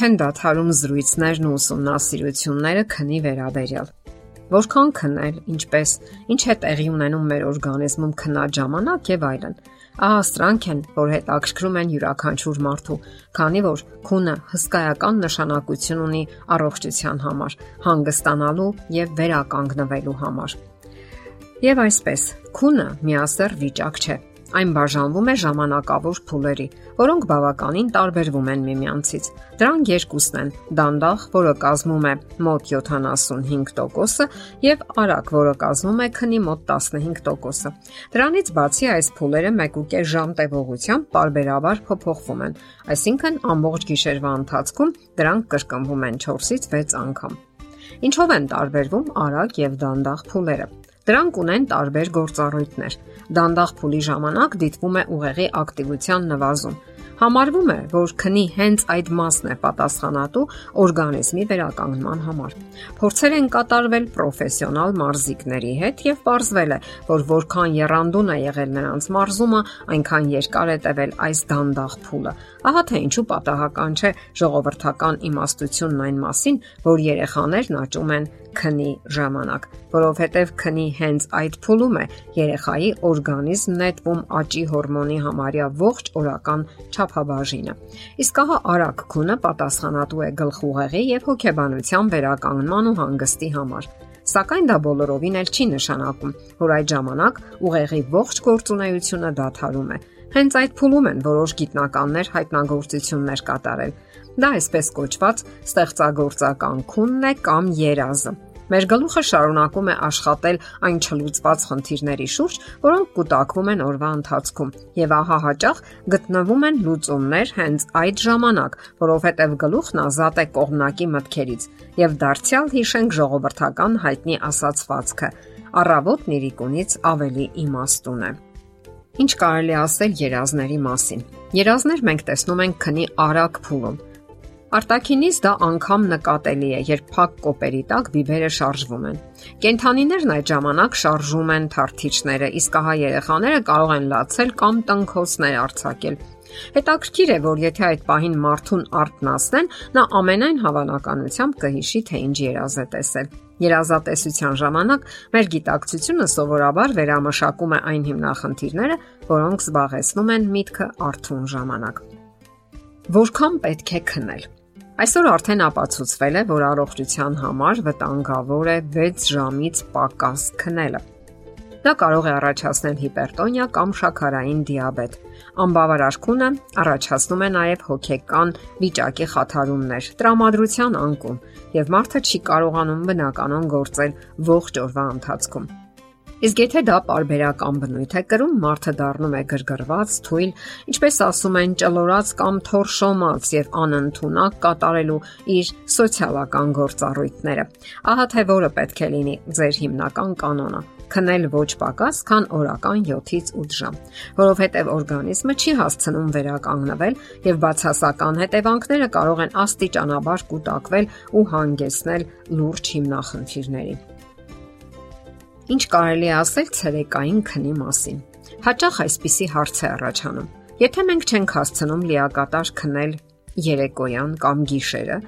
Չեն դադարում զրույցներն ու ուսումնասիրությունները քնի վերաբերյալ։ Որքան քնել, ինչպես, ինչ է տեղի ունենում մեր օրգանիզմում քնած ժամանակ եւ այլն։ Ահա սրանք են, որ հետաքրքրում են յուրաքանչյուր մարդու, քանի որ քունը հսկայական նշանակություն ունի առողջության համար, հանգստանալու եւ վերականգնվելու համար։ Եվ այսպես, քունը միասեռ վիճակ չէ Այն բաժանվում է ժամանակավոր փուլերի, որոնք բավականին տարբերվում են միմյանցից։ Դրանք երկուսն են՝ դանդաղ, որը կազմում է մոտ 75%-ը, եւ արագ, որը կազմում է քնի մոտ 15%-ը։ Դրանից բացի այս փուլերը 1.5 ժամ տևողությամբ parberabar փոփոխվում են, այսինքն ամբողջ գիշերվա ընթացքում դրանք կրկնվում են 4-ից 6 անգամ։ Ինչով են տարբերվում արագ եւ դանդաղ փուլերը։ Դրանք ունեն տարբեր գործառույթներ։ Դանդաղ փուլի ժամանակ դիտվում է ուղեղի ակտիվության նվազում։ Համարվում է, որ քնի հենց այդ մասն է պատասխանատու օրգանիզմի վերականգնման համար։ Փորձեր են կատարվել պրոֆեսիոնալ մարզիկների հետ եւ ողրզվել է, որ որքան երանդուն է եղել նրանց մարզումը, այնքան երկար է տևել այս դանդաղ փուլը։ Ահա թե ինչու պատահական չէ ժողովրդական իմաստությունն այն մասին, որ երեխաներն աճում են քնի ժամանակ, որովհետև քնի հենց այդ փուլում է երեխայի օրգանիզմ նետվում աճի հորմոնի համարյա ողջ օրական չափաբաժինը։ Իսկ ահա արագ քունը պատասխանատու է գլխուղեղի եւ հոգեբանության վերականգնման ու հանգստի համար։ Սակայն դա բոլորովին էլ չի նշանակում, որ այդ ժամանակ ուղեղի ողջ գործունեությունը դադարում է։ Հենց այդ փուլում են որոշ գիտնականներ հայտնագործություններ կատարել Դա այսպես կոչված ստեղծագործական քունն է կամ երազը։ Մեր գլուխը շարունակում է աշխատել այն չլուծված խնդիրների շուրջ, որոնք կուտակվում են օրվա ընթացքում, եւ ահա հաճախ գտնվում են լուծումներ հենց այդ ժամանակ, որովհետեւ գլուխն ազատ է կողմնակի մտքերից, եւ դարձյալ հիշենք ժողովրդական հայտնի ասացվածքը. առավոտն իրիկունից ավելի իմաստուն է։ Ինչ կարելի ասել երազների մասին։ Երազներ մենք տեսնում ենք քնի արագ փուլում Արտակինից դա անգամ նկատելի է, երբ փակ կոպերի տակ բիբերը շարժվում են։ Կենթանիներն այդ ժամանակ շարժում են թարթիչները, իսկ ահա երեխաները կարող են լացել կամ տնքոցներ արձակել։ Հետաքրքիր է, որ եթե այդ պահին մարդուն արտնասնեն, նա ամենայն հավանականությամբ կհիշի, թե ինչ երազ է տեսել։ Երազատեսության ժամանակ մեր գիտակցությունը սովորաբար վերամշակում է այն հիմնախնդիրները, որոնք զբաղեցնում են միտքը արթուն ժամանակ։ Որքան պետք է քնել։ Այսօր արդեն ապացուցվել է, որ առողջության համար վտանգավոր է 6 ժամից պակաս քնելը։ Դա կարող է առաջացնել հիպերտոնիա կամ շաքարային դիաբետ։ Անբավարար քունը առաջացնում է նաև հոգեկան վիճակի խաթարումներ, տրամադրության անկում, եւ մարդը չի կարողանում բնականon գործել ողջ օրվա ընթացքում։ Իսկ եթե դա parberakan բնույթ է կրում, մարդը դառնում է գրգռված, թույլ, ինչպես ասում են, ճլորած կամ թորշոմած եւ անընդունակ կատարելու իր սոցիալական գործառույթները։ Ահա թե որը պետք է լինի ձեր հիմնական կանոնը քնել ոչ պակաս, քան օրական 7-ից 8 ժամ, որովհետև օրգանիզմը չի հասցնում վերականգնվել եւ բացասական հետևանքները կարող են աստիճանաբար կուտակվել ու հանգեցնել լուրջ հիմնախնդիրների։ Ինչ կարելի է ասել ցերեկային քնի մասին։ Հաճախ այսպիսի հարց է առաջանում. Եթե մենք չենք հասցնում լիակատար քնել երեկոյան կամ գիշերը,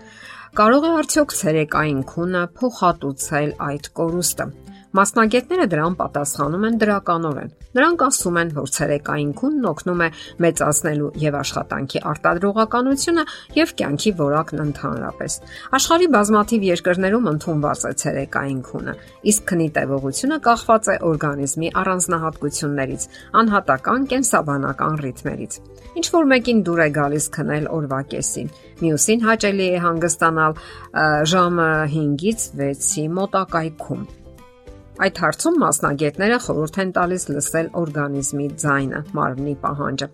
կարող է արդյոք ցերեկային քունը փոխհատուցել այդ կորուստը։ Մասնագետները դրան պատասխանում են դրականորեն։ Նրանք ասում են, որ ցերեկային քունն օգնում է մեծացնելու եւ աշխատանքի արտադրողականությունը եւ կյանքի որակն ընդհանրապես։ Աշխարհի բազմաթիվ երկրներում ընդունված է ցերեկային քունը, իսկ քնի տևողությունը կախված է օրգանիզմի առանձնահատկություններից, անհատական կենսաբանական ռիթմերից։ Ինչ որ մեկին դուր է գալիս քնել օրվա կեսին, մյուսին հաճելի է հանգստանալ ժամը 5-ից 6-ի մոտակայքում։ Այդ հարցում մասնագետները խորհուրդ են տալիս լսել օրգանիզմի ձայնը, մարմնի պահանջը։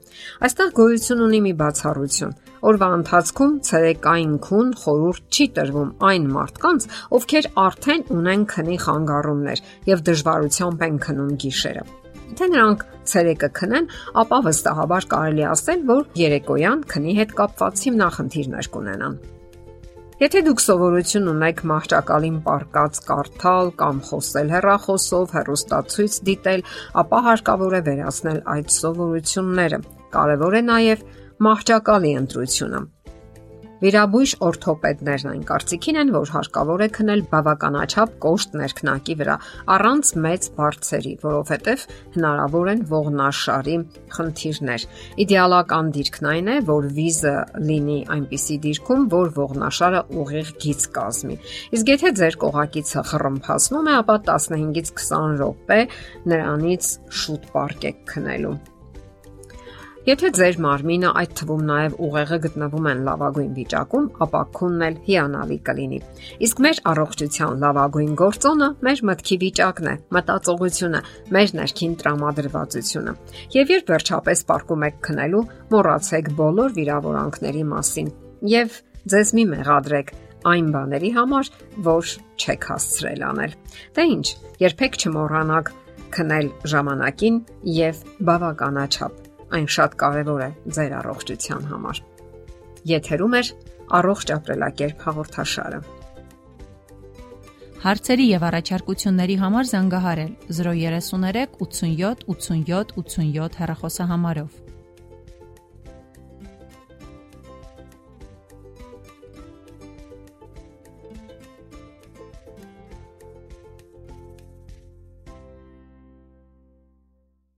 Այստեղ գոյություն ունի մի բացառություն։ Օրվա ընթացքում ցերեկային քուն խորհուրդ չի տրվում այն մարդկանց, ովքեր արդեն ունեն քնի խանգարումներ եւ դժվարությամբ են քնում գիշերը։ Եթե նրանք ցերեկը քնեն, ապա վստահաբար կարելի ասել, որ երեկոյան քնի հետ կապված հիմնախնդիրներ կունենան։ Եթե դուք սովորություն ունեք մահճակալին պարկած կարդալ կամ խոսել հեռախոսով, հեռուստացույց դիտել, ապա հարկավոր է վերացնել այդ սովորությունները։ Կարևոր է նաև մահճակալի ընտրությունը։ Վիրաբույժ օրթոպեդներն այն կարծիքին են, որ հարկավոր է քնել բավականաչափ կոշտ ներքնակի վրա, առանց մեծ բարձերի, որովհետև հնարավոր են ողնաշարի խնդիրներ։ Իդեալական դիրքն այն է, որ վիզը լինի այնպիսի դիրքում, որ ողնաշարը ուղիղ գիծ կազմի։ Իսկ եթե ձեր կողակիցը խռմփացնում է, ապա 15-ից 20 րոպե նրանից շուտ պարկեք քնելու։ Եթե ձեր մարմինը, այդ թվում նաև ուղեղը գտնվում են լավագույն վիճակում, ապա քունն էլ հիանալի կլինի։ Իսկ մեր առողջության լավագույն գործոնը մեր մտքի վիճակն է, մտածողությունը, մեր ներքին տրամադրվածությունը։ Եվ երբ վերջապես պարկում եք քնելու, մոռացեք բոլոր վիրավորանքների մասին եւ ձեզ մի մեղադրեք այն բաների համար, որ չեք հասցրել անել։ Դե ի՞նչ, երբեք չմոռանաք քնել ժամանակին եւ բավականաչափ այն շատ կարևոր է ձեր առողջության համար։ Եթերում է առողջ ապրելակերպ հաղորդաշարը։ Հարցերի եւ առաջարկությունների համար զանգահարել 033 87 87 87 հեռախոսահամարով։